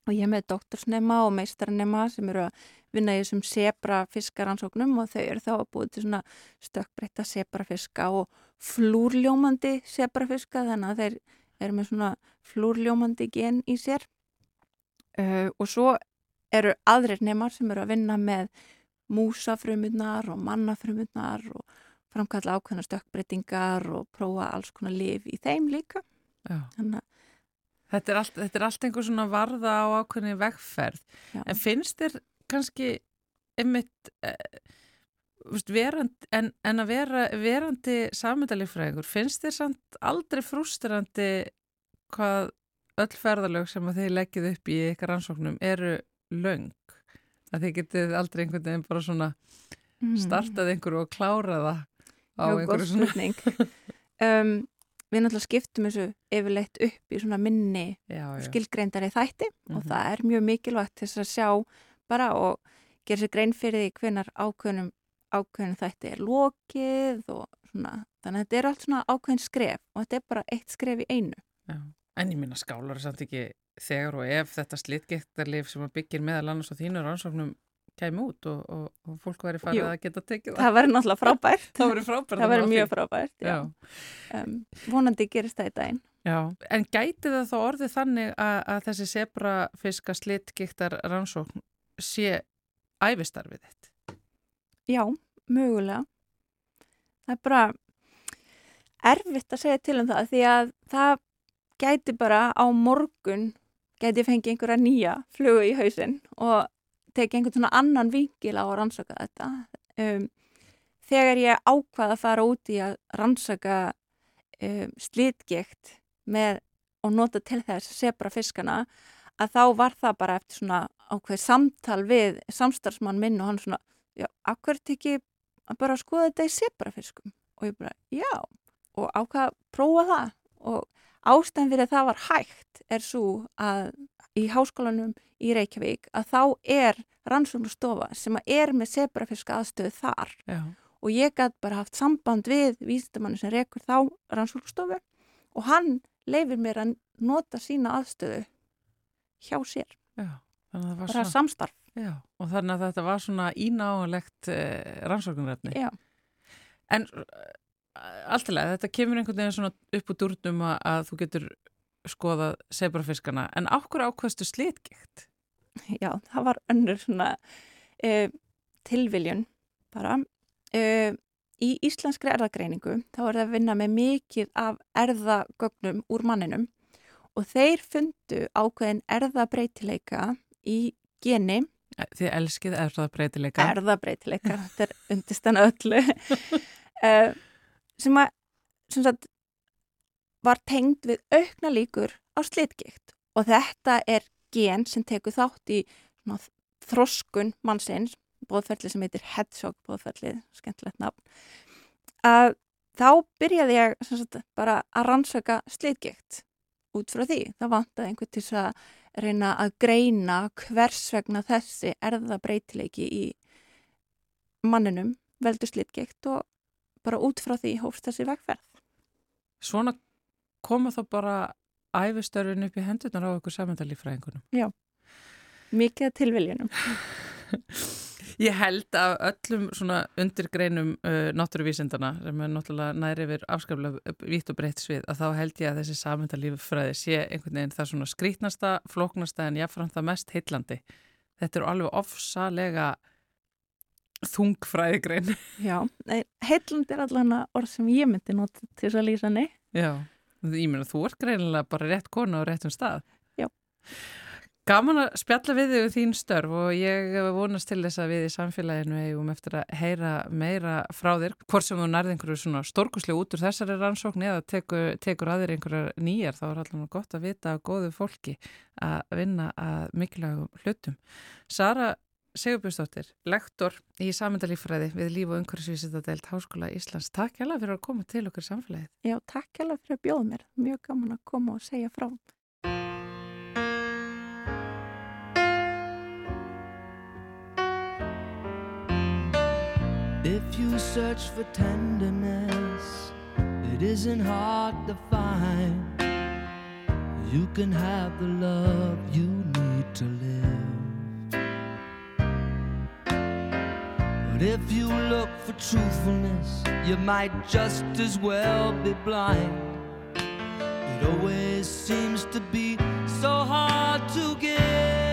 og ég er með doktorsnema og meistarnema sem eru að vinna í þessum sebra fiskaransóknum og þau eru þá að búið til svona stökkbreytta sebrafiska og flúrljómandi sebrafiska þannig að þeir eru með svona flúrljómandi gen í sér uh, og svo eru aðrir nemar sem eru að vinna með músafrumurnar og mannafrumurnar og framkalla ákveðna stökkbreytingar og prófa alls konar lif í þeim líka. Þannig að Þetta er, allt, þetta er allt einhver svona varða á ákveðni vegferð. Já. En finnst þér kannski einmitt eh, veist, verand, en, en að vera verandi samendalífræðingur, finnst þér samt aldrei frústrandi hvað öll ferðalög sem að þið leggið upp í ykkar rannsóknum eru löng? Að þið getið aldrei einhvern veginn bara svona startað einhverju og klárað það á góð einhverju svona. um, við náttúrulega skiptum þessu yfirleitt upp í svona minni Já, já. skilgreindari þætti og Mhm. það er mjög mikilvægt til þess að sjá bara og gera sér grein fyrir því hvenar ákveðnum, ákveðnum þætti er lokið og svona, þannig að þetta er allt svona ákveðin skref og þetta er bara eitt skref í einu. Já. En ég minna skálar samt ekki þegar og ef þetta slitgektarlif sem að byggir meðal annars á þínu rannsóknum kæmi út og, og, og fólk væri farið Jú. að geta tekið það. Það verður náttúrulega frábært. Það verður frábært. það verður mjög frábært, já. Já. Um, vonandi gerist það í daginn. Já. En gæti það þá orðið þannig að, að þessi sebrafiska slitgektar rannsókn sé æfistarfið þitt? Já, mögulega. Það er bara erfitt að segja til um það því að það gæti bara á morgun gæti fengið einhverja nýja flugu í hausinn og tekið einhvern svona annan vinkil á að rannsaka þetta. Um, þegar ég ákvað að fara út í að rannsaka um, slitgekt með og nota til þess sebra fiskana að þá var það bara eftir svona ákveð samtal við samstarfsmann minn og hann svona já, akkur ekki að bara skoða þetta í sebrafiskum og ég bara, já og ákvað að prófa það og ástæðan fyrir að það var hægt er svo að í háskólanum í Reykjavík að þá er rannsóknustofa sem er með sebrafiska aðstöðu þar Já. og ég gæti bara haft samband við vísindamannu sem rekur þá rannsóknustofu og hann leifir mér að nota sína aðstöðu hjá sér, Já. Þannig að það var svona, samstarf já. og þannig að þetta var svona ínáanlegt uh, rannsóknarefni. Já, En uh, alltilega, þetta kemur einhvern veginn svona upp úr durnum að, að þú getur skoðað sebrafiskana, en ákkur ákvæmstu slitgikt? já, það var önnur svona uh, tilviljun bara uh, í íslenskri erðagreiningu þá er það að vinna með mikið af erðagögnum úr manninum og þeir fundu ákveðin erðabreitileika í geni Þið elskið erfðabreitileika. erðabreitileika, þetta er undistan öllu uh, sem að sem sagt, var tengd við aukna líkur á slitgikt. Og þetta er gen sem tekur þátt í svona, þroskun mannsins bóðferðli sem heitir headshot bóðferðli, skemmtilegt nafn. Að þá byrjaði ég sagt, bara að rannsöka slitgikt út frá því, það vantaði einhvern til að reyna að greina hvers vegna þessi erðabreitileiki í manninum veldur slitgikt og bara út frá því hófst þessi vegferð. Svona koma þá bara æfistörfin upp í hendurnar á ykkur samendalífræðingunum. Mikið að tilviljunum. Ég held að öllum svona undirgreinum uh, náttúruvísindana sem er náttúrulega næri yfir afskaplega vítt og breytt svið að þá held ég að þessi samendalífræði sé einhvern veginn það svona skrítnasta, flóknasta en jáfnframt það mest heillandi. Þetta eru alveg ofsalega þungfræðigrein. Já, heilund er allan orð sem ég myndi nota til þess að lýsa henni. Já, ég meina þú ert greinilega bara rétt kona á réttum stað. Já. Gaman að spjalla við þig um þín störf og ég vonast til þess að við í samfélaginu eigum eftir að heyra meira frá þér. Hvort sem þú nærði einhverju svona stórkuslega út úr þessari rannsókn eða tekur, tekur að þér einhverjar nýjar þá er allavega gott að vita að góðu fólki að vinna að mikilvægum hlutum. Sara Sigurbjörnsdóttir, lektor í samendalífræði við líf og umhverfisvísitadelt Háskóla Íslands. Takk hjá fyrir að koma til okkur samfélagið. Já, takk hjá fyrir að bjóða mér. Mjög gaman að koma og segja frá. If you search for tenderness, it isn't hard to find. You can have the love you need to live. But if you look for truthfulness, you might just as well be blind. It always seems to be so hard to give.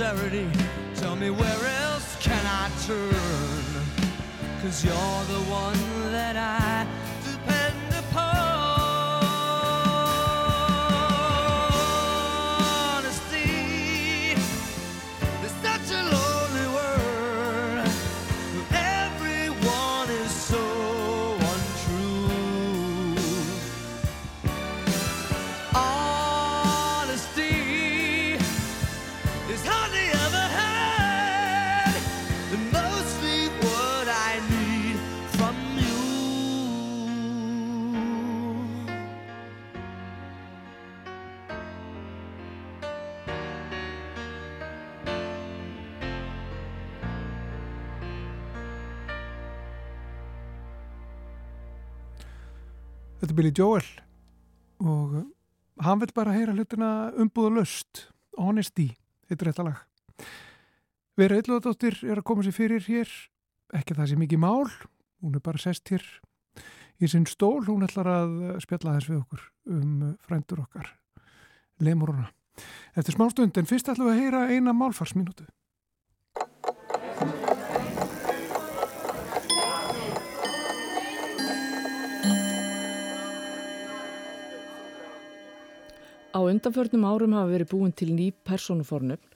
Sincerity, tell me where else can I turn? Cause you're the one Billy Joel. Og uh, hann vil bara heyra hlutina umbúða löst Honesty, heitir þetta lag. Vera Eilóðadóttir er að koma sér fyrir hér. Ekki að það sé mikið mál. Hún er bara sest hér í sinn stól, hún ætlar að spjalla þess við okkur um uh, frændur okkar lemuruna Eftir smá stund, en fyrst ætlum við að heyra eina málfarsminútu undanförnum árum hafa verið búin til ný persónufornöfn,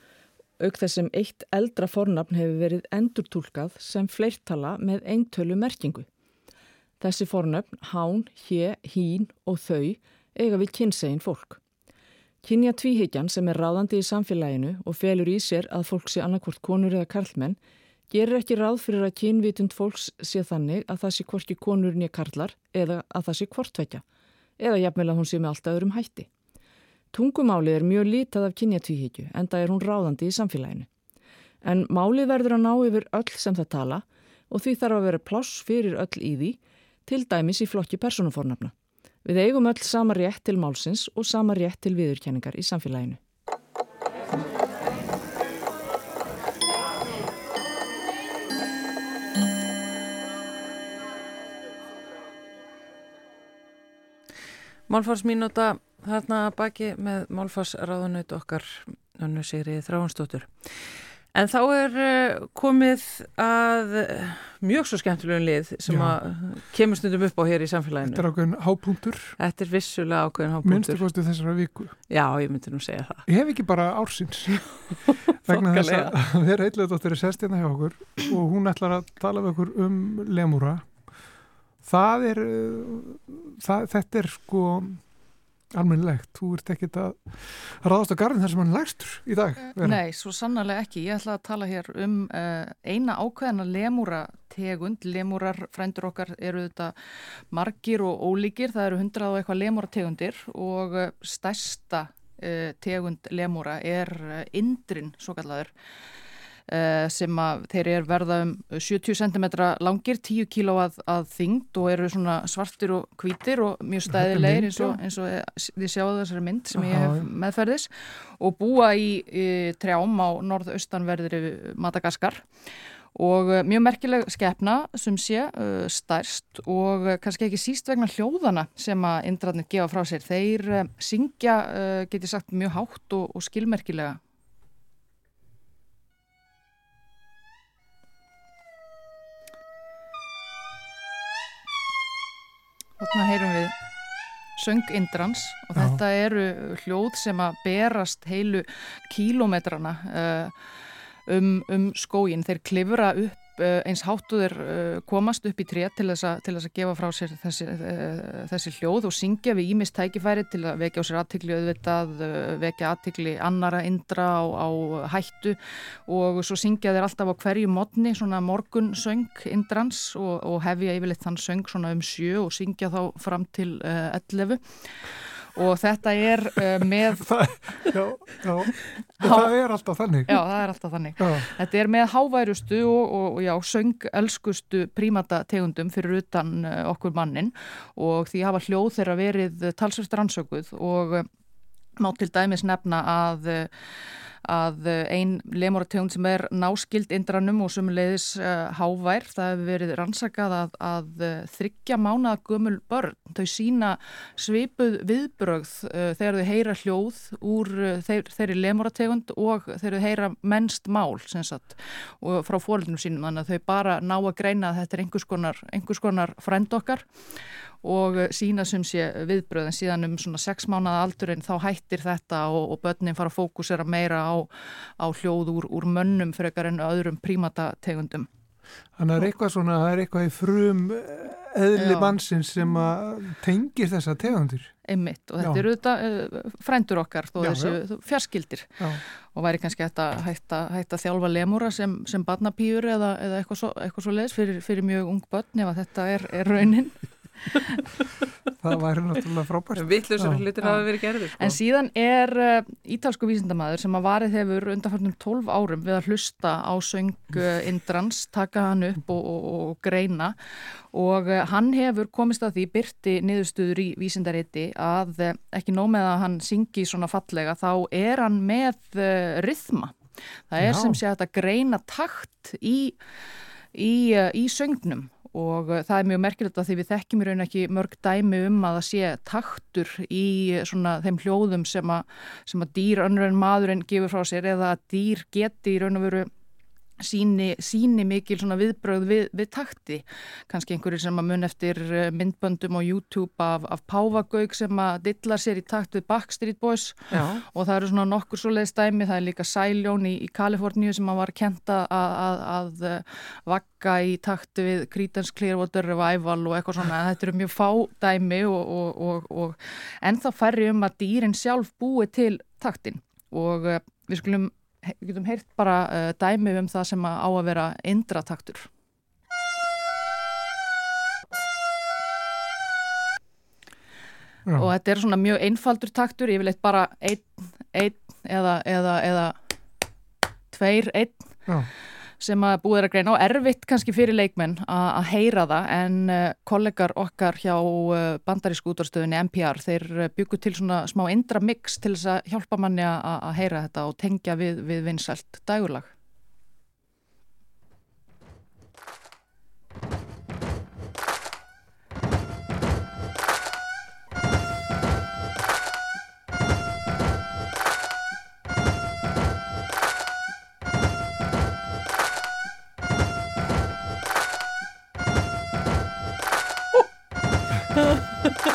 auk þess sem eitt eldra fornafn hefur verið endurtúlkað sem fleirtala með eintölu merkingu. Þessi fornöfn, hán, hje, hín og þau eiga við kynsegin fólk. Kynja tvíhyggjan sem er ráðandi í samfélaginu og felur í sér að fólk sé annarkvort konur eða karlmenn gerir ekki ráð fyrir að kynvitund fólks sé þannig að það sé hvorki konur nýja karlar eða að það sé hvortvekja eða jafnvel að hún sé með allt öðrum hætti. Tungumálið er mjög lítið af kynjatvíhyggju en það er hún ráðandi í samfélaginu. En málið verður að ná yfir öll sem það tala og því þarf að vera pláss fyrir öll í því, til dæmis í flokki persónufornafna. Við eigum öll sama rétt til málsins og sama rétt til viðurkenningar í samfélaginu. Málfarsmínúta þarna baki með málfarsráðunut okkar önnu Sigri Þráhansdóttur. En þá er uh, komið að uh, mjög svo skemmtilegum lið sem Já. að kemur stundum upp á hér í samfélaginu. Þetta er ákveðin hápunktur Þetta er vissulega ákveðin minnstu hápunktur. kosti þessara viku Já, ég myndi nú segja það. Ég hef ekki bara ársins vegna þess að vera eitthvað er sest hérna hjá okkur og hún ætlar að tala við okkur um lemúra það er uh, það, þetta er sko almennilegt, þú ert ekkit að ráðast á garðin þar sem hann lægstur í dag Vera. Nei, svo sannarlega ekki. Ég ætla að tala hér um uh, eina ákveðina lemúra tegund. Lemúrar frændur okkar eru þetta margir og ólíkir. Það eru hundrað og eitthvað lemúra tegundir og uh, stærsta uh, tegund lemúra er indrin, svo kallaður. Uh, sem að þeir eru verða um 70 cm langir, 10 kg að, að þyngd og eru svona svartir og hvítir og mjög stæðilegir eins og, eins og eh, þið sjáðu þessari mynd sem ég hef meðferðis. Og búa í, í trjám á norðaustanverðri Madagaskar. Og uh, mjög merkileg skepna sem sé stærst. Og kannski ekki síst vegna hljóðana sem að indrarnir gefa frá sér. Þeir syngja, geti sagt, mjög hátt og, og skilmerkilega. Þarna heyrum við söng Indrans og Já. þetta eru hljóð sem að berast heilu kílómetrana uh, um, um skógin. Þeir klifra upp eins háttuður uh, komast upp í tré til þess, að, til þess að gefa frá sér þessi, uh, þessi hljóð og syngja við ímist tækifæri til að vekja á sér aðtikli auðvitað, uh, vekja aðtikli annara indra á, á hættu. Og svo syngja þeir alltaf á hverju modni svona morgunsöng indrans og, og hefja yfirleitt þann söng svona um sjö og syngja þá fram til uh, 11 og þetta er uh, með það, já, já, það er alltaf þannig. Já, það er alltaf þannig. Já. Þetta er með háværustu og, og, já, söngelskustu prímata tegundum fyrir utan uh, okkur mannin og því hafa hljóð þeirra verið talsvært rannsökuð og uh, má til dæmis nefna að uh, að uh, ein lemurategund sem er náskild indranum og sumulegðis uh, hávær, það hefur verið rannsakað að, að uh, þryggja mánaða gömul börn. Þau sína svipuð viðbrögð þegar þau heyra hljóð úr þeir, þeirri lemurategund og þegar þau heyra mennst mál sagt, frá fólknum sínum þannig að þau bara ná að greina að þetta er einhvers konar, einhvers konar frend okkar og sína sem sé viðbröð en síðan um svona sex mánuða aldurinn þá hættir þetta og, og börnin fara að fókusera meira á, á hljóð úr, úr mönnum frekar en öðrum prímatategundum. Þannig að það er eitthvað svona, það er eitthvað í frum eðli mannsins sem að tengir þessa tegundir. Einmitt og þetta eru þetta uh, frændur okkar þó já, þessu fjarskildir já. og væri kannski hægt að hætta, hætta þjálfa lemúra sem, sem barnapýur eða, eða eitthvað svo, eitthvað svo leiðs fyrir, fyrir mjög ung börn ef að þetta er, er raunin. það væri náttúrulega frábært. Vittlusur hlutir hafa verið gerður sko. En síðan er uh, ítalsku vísindamæður sem að varið hefur undanfarnum 12 árum við að hlusta á söng uh, Indrans, taka hann upp og, og, og greina. Og uh, hann hefur komist að því byrti niðurstuður í vísindarétti að uh, ekki nómið að hann syngi svona fallega þá er hann með uh, rithma. Það er Já. sem sé að greina takt í, í, í söngnum og eh, það er mjög merkilegt að því við þekkjum í raun ekki mörg dæmi um að það sé taktur í svona þeim hljóðum sem að, sem að dýr önnur en maðurinn gefur frá sér eða að dýr geti í raun og veru síni, síni mikil viðbröð við, við takti. Kannski einhverjir sem að mun eftir eh, myndböndum og YouTube af, af Páfagauk sem að dillar sér í takt við Backstreet Boys. Já. og það eru svona nokkur svo leiðstæmi, það er líka Sæljón í, í Kaliforníu sem að var kenta að, að, að eh, vakka í takt við Creedence Clearwater Revival og eitthvað svona, þetta eru mjög fádæmi og, og, og, og en þá færri um að dýrin sjálf búi til taktin. Og eh, við skulum við getum heyrt bara uh, dæmi um það sem á að vera indrataktur. Já. Og þetta er svona mjög einfaldur taktur, ég vil eitt bara einn, einn eða, eða, eða tveir, einn. Já sem að búið er að greina og erfitt kannski fyrir leikmenn að heyra það en uh, kollegar okkar hjá uh, bandarísku útvarstöðunni NPR þeir uh, byggu til svona smá indra mix til þess að hjálpa manni að heyra þetta og tengja við, við vinsælt dægulag.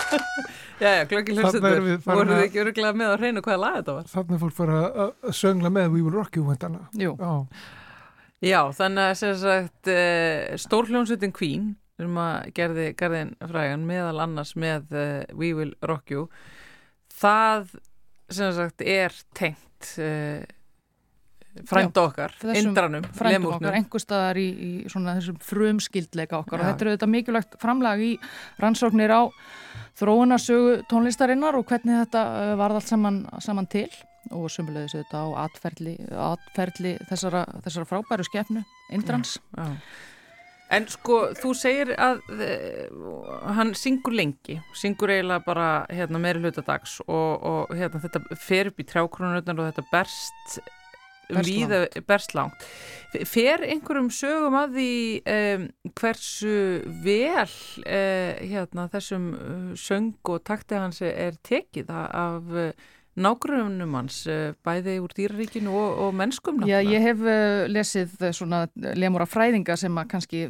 Já, já, glöggil hlustundur, voru þið ekki öruglega með að reyna hvaða lag þetta var? Þannig fólk fara að söngla með We Will Rock You vendana. Jú. Já. Já, þannig að sem sagt uh, stórhljómsutin Queen sem að gerði Garðin Frægan meðal annars með uh, We Will Rock You það sem sagt er tengt uh, frænda okkar, indranum, frænda okkar, staðar í, í svona þessum frumskildleika okkar Já. og þetta er auðvitað mikilvægt framlag í rannsóknir á þróunarsögu tónlistarinnar og hvernig þetta uh, varð allt saman, saman til og sumulegðis auðvitað á atferðli, atferðli þessara, þessara frábæru skefnu, indrans Já. Já. En sko, þú segir að uh, hann syngur lengi, syngur eiginlega bara hérna, meiri hlutadags og, og hérna, þetta fer upp í trjákronurnar og þetta berst Víða berstlangt. Fer einhverjum sögum að því um, hversu vel uh, hérna, þessum uh, söng og takti hans er tekið af nágrunum hans, eh, bæði úr dýraríkinu og, og mennskum náttúrulega? Já, ég hef uh, lesið eh, svona lemur af fræðinga sem að kannski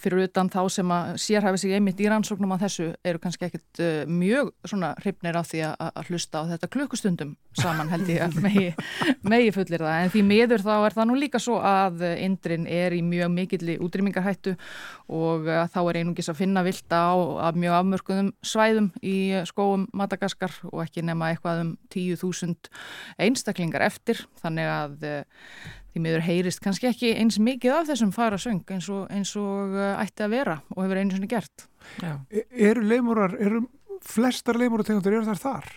fyrir utan þá sem að sérhæfi sig einmitt í rannsóknum að þessu eru kannski ekkert uh, mjög svona hryfnir á því að, að hlusta á þetta klukkustundum saman held ég að megi, megi fullir það en því miður þá er það nú líka svo að indrin er í mjög mikilli útrýmingarhættu og þá er einungis að finna vilda á mjög afmörkuðum svæðum í skóum Madagaskar og ekki nema eitthvað um 10.000 einstaklingar eftir þannig að uh, því miður heyrist kannski ekki eins mikið af þessum fara söng eins og, eins og uh, ætti að vera og hefur einu svona gert Já. E eru leimurar, eru flestar leimurategundur, eru þar þar?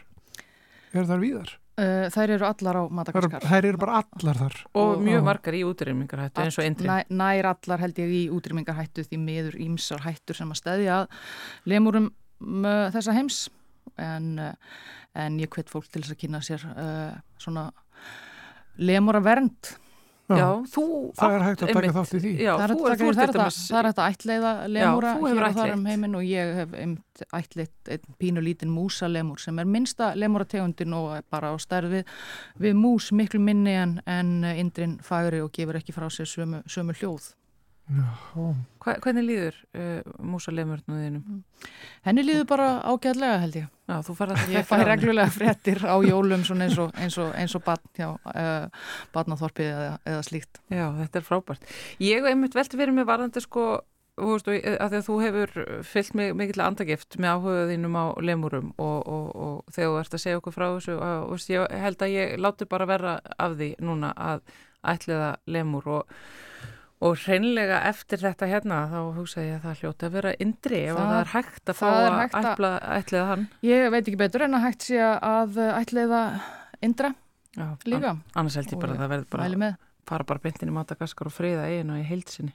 eru þar víðar? Uh, þær eru allar á Madagaskar Þær eru bara allar þar Og, og mjög margar í útrýmingarhættu eins og eindri næ, Nær allar held ég í útrýmingarhættu því miður ímsar hættur sem að stæðja lemurum þessa heims en, en ég hvet fólk til þess að kynna sér uh, svona lemur að vernd. Já, þú Það er hægt að taka þátt í því. Já, það er hægt að er að- það er hægt að ætleiða lemúra þú hefur hér og þar um heiminn og ég hef ætleitt einn pínu lítinn músalemur sem er minnsta lemúrategundin og er bara á stærð við, við mús miklu minni en, en indrin fagri og gefur ekki frá sér sömu, sömu hljóð. Já, Hva, hvernig líður uh, músalemurnuðinum? Henni líður bara ágæðlega held ég. Já, þú farið að Ég fæ reglulega fréttir á jólum svona eins og, eins og, eins og barn hjá uh, barnaþorpið eða, eða slíkt. Já, þetta er frábært. Ég hef einmitt velti verið með varðandi sko, þú veist, og, að því að þú hefur fyllt mig mikill andagift með áhuga þínum á lemurum og, og, og þegar þú ert að segja okkur frá þessu, og, veist, ég held að ég láti bara vera af því núna að ætliða lemur og Og hreinlega eftir þetta hérna þá hugsa ég að það hljóti að vera indri ef Það- er hægt að fá að að- ætla, ætliða hann. Ég veit ekki betur en að hægt sé að ætleiða indra Já, líka. an- Annars held ég bara Og að það verður bara með. fara bara beintin í Madagaskar og friða eiginu í heilsinni.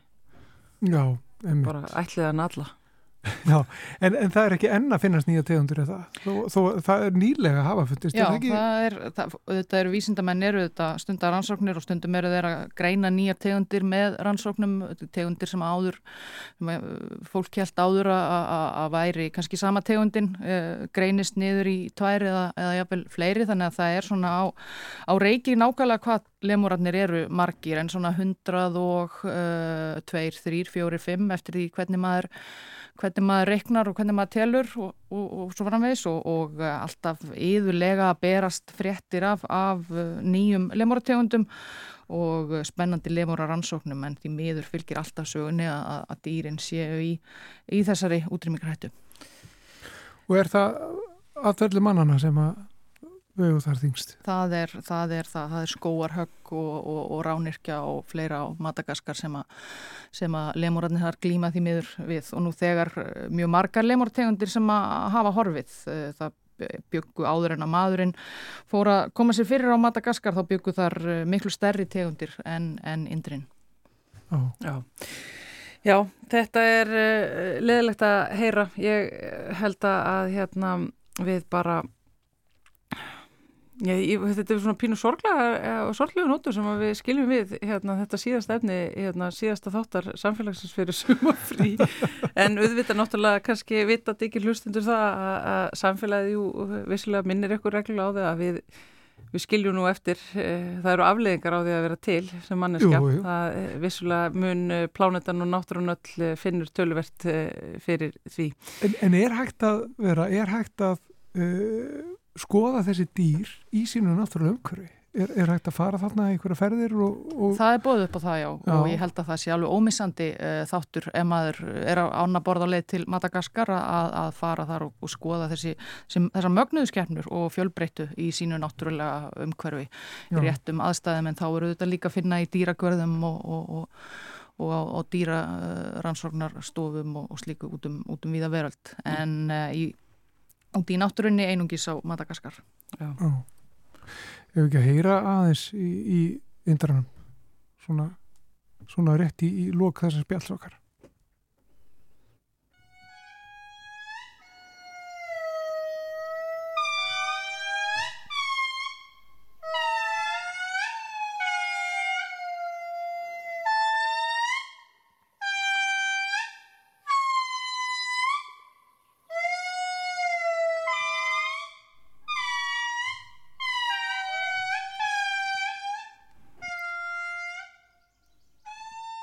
já, emmi. Bara ætliða hann alla. Já, en, en það er ekki enn að finnast nýja tegundur eða það. Þó, þó, það er nýlega að hafa fundist. Já, er ekki? það er, það, þetta eru vísindamenn eru þetta stundar rannsóknir og stundum eru þeir að greina nýjar tegundir með rannsóknum, tegundir sem áður, uh, fólk held áður að, væri kannski sama tegundin, uh, greinist niður í tvær eða, eða jafnvel fleiri þannig að það er svona á, á reiki nákvæmlega hvað lemurarnir eru margir en svona hundrað og uh, tveir, þrýr, fjóri, fimm eftir því hvernig maður hvernig maður reiknar og hvernig maður telur og, og, og svo framvegis og, og uh, alltaf yðurlega berast fréttir af, af uh, nýjum lemurategundum og uh, spennandi lemura rannsóknum en því miður fylgir alltaf sögunni að, að dýrin séu í, í þessari útrýmingarhættu. Og er það aðverðli mannana sem að vegu þar þingst? Það er, það er, það, það er skóarhögg og, og, og ránirkja og fleira á Madagaskar sem að, sem að lemurarnir þar glíma því miður við og nú þegar eh, mjög margar lemurtegundir sem að hafa horfið eh, það byggu áður en að maðurinn fór að koma sér fyrir á Madagaskar þá byggu þar eh, miklu stærri tegundir en, en indrin. Já. Já. Já, þetta er leðilegt að heyra. Ég held að hérna við bara Já, ég, þetta er svona pínu sorglega og sorglegu nótur sem við skiljum við hérna, þetta síðasta efni, hérna, síðasta þáttar samfélagsins fyrir sumafrí en auðvitað náttúrulega kannski vitað ekki hlustundur það að, samfélagið jú, vissilega minnir eitthvað reglulega á það að við, við skiljum nú eftir e, það eru afleðingar á því að vera til sem manneskja, Jú, jú. það e, vissilega mun plánetan og náttúrun öll finnur töluvert e, fyrir því. En, en er hægt að vera, er hægt að uh, skoða þessi dýr í sínu náttúrulega umhverfi? Er, er hægt að fara þarna í einhverja ferðir og, og Það er bóðið upp á það já, Já. og ég held að það sé alveg ómissandi uh, þáttur ef maður er á ána borð á leið til Madagaskar að, að fara þar og, og skoða þessi, sem, þessar mögnuðskernur og fjölbreyttu í sínu náttúrulega umhverfi. Í réttum aðstæðum en þá eru þetta líka að finna í dýragörðum og, og, og, og á, á dýra uh, rannsóknarstofum og, og slíku út um, um víða veröld. En uh, í, út í náttúrunni einungis á Madagaskar. Já. Já. Ef ekki að heyra aðeins í, í indranum svona, svona rétt í, í lók þessar spjallsokar.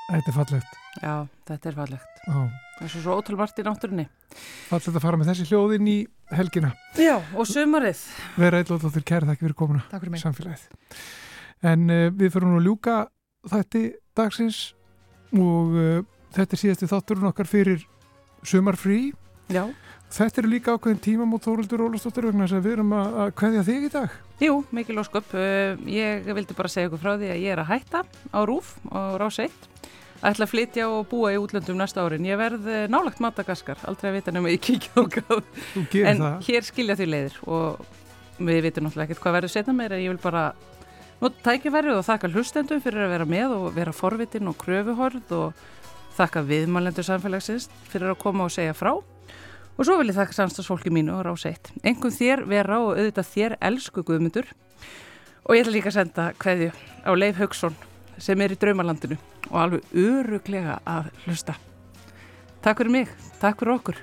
Þetta er fallegt. Já, þetta er fallegt Já. Það er svo, svo ótrúlvart í náttúrunni Fallegt að fara með þessi hljóðin í helgina. Já, og sumarið Vera eitthvað kæra þakki fyrir komuna Takk fyrir mig. samfélagið. En uh, við fyrir nú að ljúka þætti dagsins og uh, þetta er síðasti þátturinn okkar fyrir sumarfrí. Já, Þetta eru líka ákveðin tíma mútt Þóruldur Ólastóttir vegna þess að við erum að, kveðja þig í dag. jú, mikil ósköp Uh, Ég vildi bara segja ykkur frá því að ég er að hætta á RÚF og Rás 1 ætla að flytja og búa í útlöndum næsta árin. Ég verð eh, nálagt Madagaskar aldrei að vita nema ég kíkja á Þú gerir en það. hér skilja því leiðir og við vitum náttúrulega ekkert hvað verður setna meir en ég vil bara nota tækifærið og þakka hlustendum fyrir að vera með og vera forvitin og kröfuhorð og þakka viðmælendur samfélagsins fyrir að koma og segja frá. Og svo vil ég þakka samstagsfólki mínu og rása eitt. Engum þér vera og auðvitað þér elsku guðmundur. Og ég ætla líka að senda hverju á Leif Haugsson sem er í draumalandinu og alveg öruglega að hlusta. Takk fyrir mig, takk fyrir okkur.